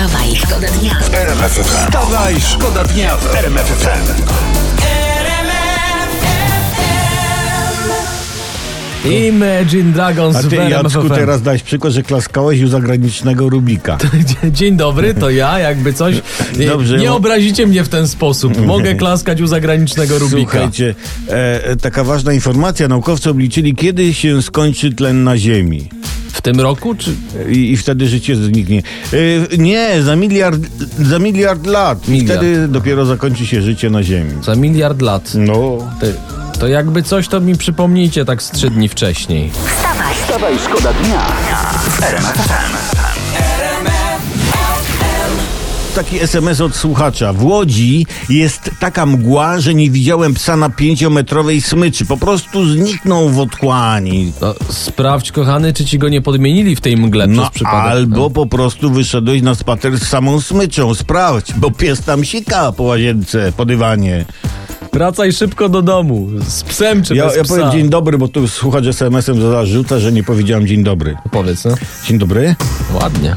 Wstawaj, szkoda dnia. Wstawaj, szkoda dnia w RMF FM. Imagine Dragons A w ty, RMF Jacku, FM. teraz dałeś przykład, że klaskałeś u zagranicznego Rubika. Dzień dobry, to ja, jakby coś. Nie, Dobrze, nie obrazicie mnie w ten sposób. Mogę klaskać u zagranicznego Rubika. Słuchajcie, e, e, taka ważna informacja. Naukowcy obliczyli, kiedy się skończy tlen na Ziemi. W tym roku, czy I, i wtedy życie zniknie. E, nie, za miliard, za miliard lat. I Miliard. wtedy dopiero zakończy się życie na Ziemi. za miliard lat? No. Ty, to jakby coś, to mi przypomnijcie tak z trzy dni wcześniej. Wstawaj, Wstawaj, szkoda dnia w RMF FM. Taki SMS od słuchacza. W Łodzi jest taka mgła, że nie widziałem psa na pięciometrowej smyczy. Po prostu zniknął w otchłani. No, sprawdź, kochany, czy ci go nie podmienili w tej mgle No przez przypadek. albo po prostu wyszedłeś na spacer z samą smyczą. Sprawdź, bo pies tam sika po łazience, po dywanie. Wracaj szybko do domu. Z psem czy Ja, bez ja psa? powiem dzień dobry, bo tu słuchacz SMS-em zarzuca, że nie powiedziałem dzień dobry. Powiedz, no. Dzień dobry. Ładnie.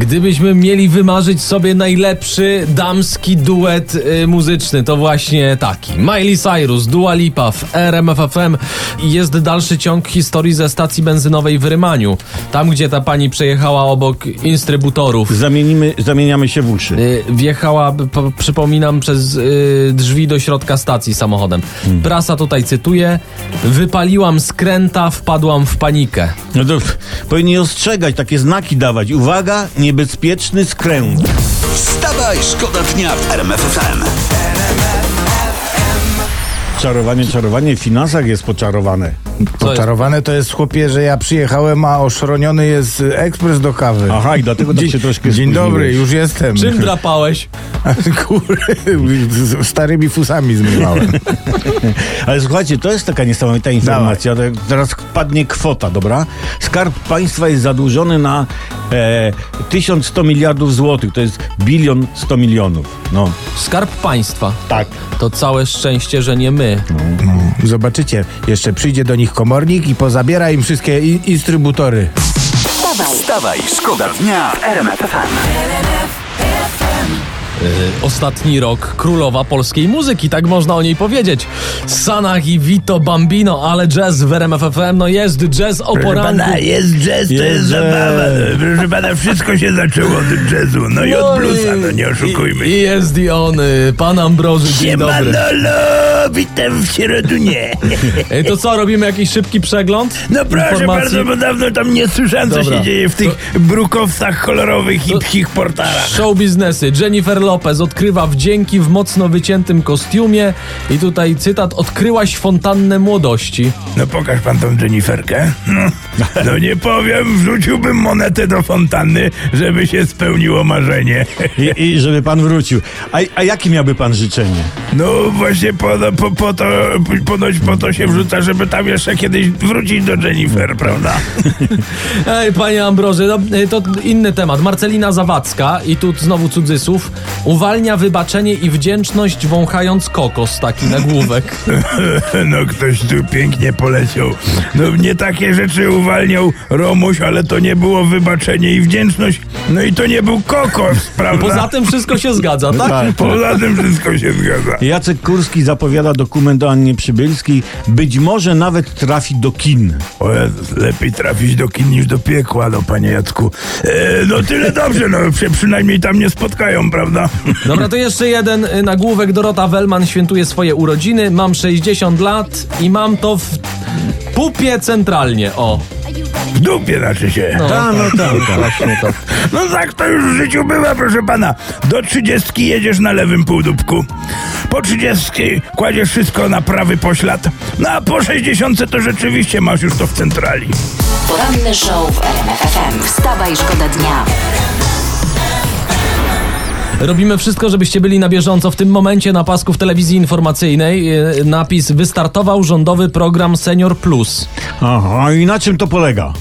Gdybyśmy mieli wymarzyć sobie najlepszy damski duet y, muzyczny, to właśnie taki. Miley Cyrus, Dua Lipa w RMF FM i jest dalszy ciąg historii ze stacji benzynowej w Rymaniu. Tam, gdzie ta pani przejechała obok instrybutorów. Zamienimy, zamieniamy się w uszy. Y, Wjechała, po, przypominam, przez y, drzwi do środka stacji samochodem. Prasa tutaj cytuje: Wypaliłam skręta, wpadłam w panikę. No to powinni ostrzegać, takie znaki dawać. Uwaga, niebezpieczny skręt. Wstawaj, szkoda dnia w RMF FM. Czarowanie, czarowanie w finansach jest poczarowane. Poczarowane to jest chłopie, że ja przyjechałem, a oszroniony jest ekspres do kawy. Aha, i dlatego tak się troszkę Dzień spóźniłeś. dobry, już jestem. Czym drapałeś? Kurde, z starymi fusami zmywałem. Ale słuchajcie, to jest taka niesamowita informacja. Tak, Teraz padnie kwota, dobra? Skarb państwa jest zadłużony na e, 1100 miliardów złotych. To jest bilion 100 milionów. No, Skarb państwa. tak. To całe szczęście, że nie my. No, zobaczycie, jeszcze przyjdzie do nich komornik i pozabiera im wszystkie i- instrybutory. Wstawaj, szkoda dnia w RMF FM. Ostatni rok królowa polskiej muzyki, tak można o niej powiedzieć. Sanach i Vito Bambino, ale jazz w RMF FM, no jest jazz o poranku. jest jazz, to jest zabawa. Proszę pana, wszystko się zaczęło od jazzu, no i od bluesa, no nie oszukujmy I, i jest i on, y, pan Ambroży, dzień dobry. Manolo, witam w Sierodunie. To co, robimy jakiś szybki przegląd? No proszę informacji? bardzo, bo dawno tam nie słyszałem, co Dobra. się dzieje w tych brukowcach kolorowych i To- psich portalach. Show biznesy. Jennifer Lopez odkrywa wdzięki w mocno wyciętym kostiumie i tutaj cytat, odkryłaś fontannę młodości. No pokaż pan tą Jenniferkę. No, no nie powiem, wrzuciłbym monetę do fontanny, żeby się spełniło marzenie. I, I żeby pan wrócił. A, a jakie miałby pan życzenie? No właśnie po, po, po to, ponoć po to się wrzuca, żeby tam jeszcze kiedyś wrócić do Jennifer, prawda? Ej, panie Ambroży, no, y, to inny temat. Marcelina Zawadzka i tu znowu cudzysłów, uwalnia wybaczenie i wdzięczność wąchając kokos, taki nagłówek. No ktoś tu pięknie poleciał. No nie takie rzeczy uwalniał Romuś, ale to nie było wybaczenie i wdzięczność. No i to nie był kokos, prawda? Poza tym wszystko się zgadza, tak? Tak. Poza tym wszystko się zgadza. Jacek Kurski zapowiada dokument o Annie Przybylskiej. Być może nawet trafi do kin. O lepiej trafić do kin niż do piekła, no panie Jacku. E, no tyle dobrze, no się przynajmniej tam nie spotkają, prawda? Dobra, to jeszcze jeden y, nagłówek. Dorota Wellman świętuje swoje urodziny. Mam 60 lat i mam to w pupie centralnie, o. W dupie znaczy się. No, Ta, no tam, tam. Właśnie to. No tak to już w życiu bywa, proszę pana. Do trzydziestki jedziesz na lewym półdubku. Po trzydziestki kładziesz wszystko na prawy poślad. No a po sześćdziesiątce to rzeczywiście masz już to w centrali. poranny show w RMF FM. Wstawaj, szkoda dnia. Robimy wszystko, żebyście byli na bieżąco. W tym momencie na pasku w telewizji informacyjnej y, napis wystartował rządowy program Senior Plus. Aha, i na czym to polega?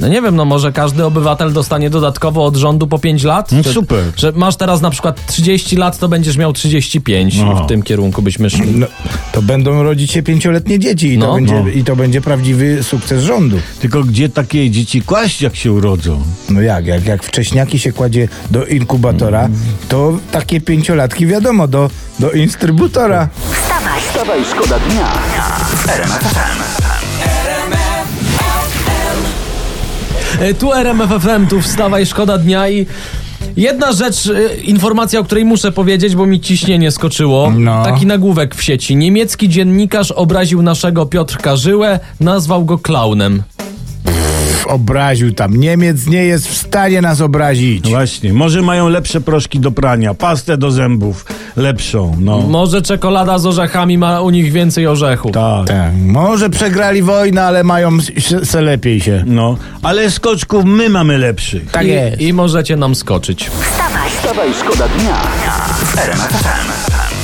No nie wiem, no może każdy obywatel dostanie dodatkowo od rządu po 5 lat? No Że- super. Że masz teraz na przykład 30 lat, to będziesz miał 35. No. W tym kierunku byśmy szli. No, to będą rodzić się pięcioletnie dzieci i, No. to będzie, No. i to będzie prawdziwy sukces rządu. Tylko gdzie takie dzieci kłaść, jak się urodzą? No jak, jak, jak wcześniaki się kładzie do inkubatora, to takie pięciolatki wiadomo, do, do instrybutora. Wstawaj, Wstawaj, szkoda dnia w RMF FM. E, Tu RMFFM, tu wstawaj, szkoda dnia i... Jedna rzecz, e, informacja, o której muszę powiedzieć, bo mi ciśnienie skoczyło. No. Taki nagłówek w sieci. Niemiecki dziennikarz obraził naszego Piotrka Żyłę, nazwał go klaunem. Obraził tam. Niemiec nie jest w stanie nas obrazić. No Właśnie, może mają lepsze proszki do prania, pastę do zębów lepszą, no. Może czekolada z orzechami ma u nich więcej orzechów. tak. Tak, może przegrali wojnę, ale mają s- se lepiej się. No, ale skoczków my mamy lepszych. Tak I, jest. I możecie nam skoczyć. wstawaj, Wstawaj, szkoda dnia FM.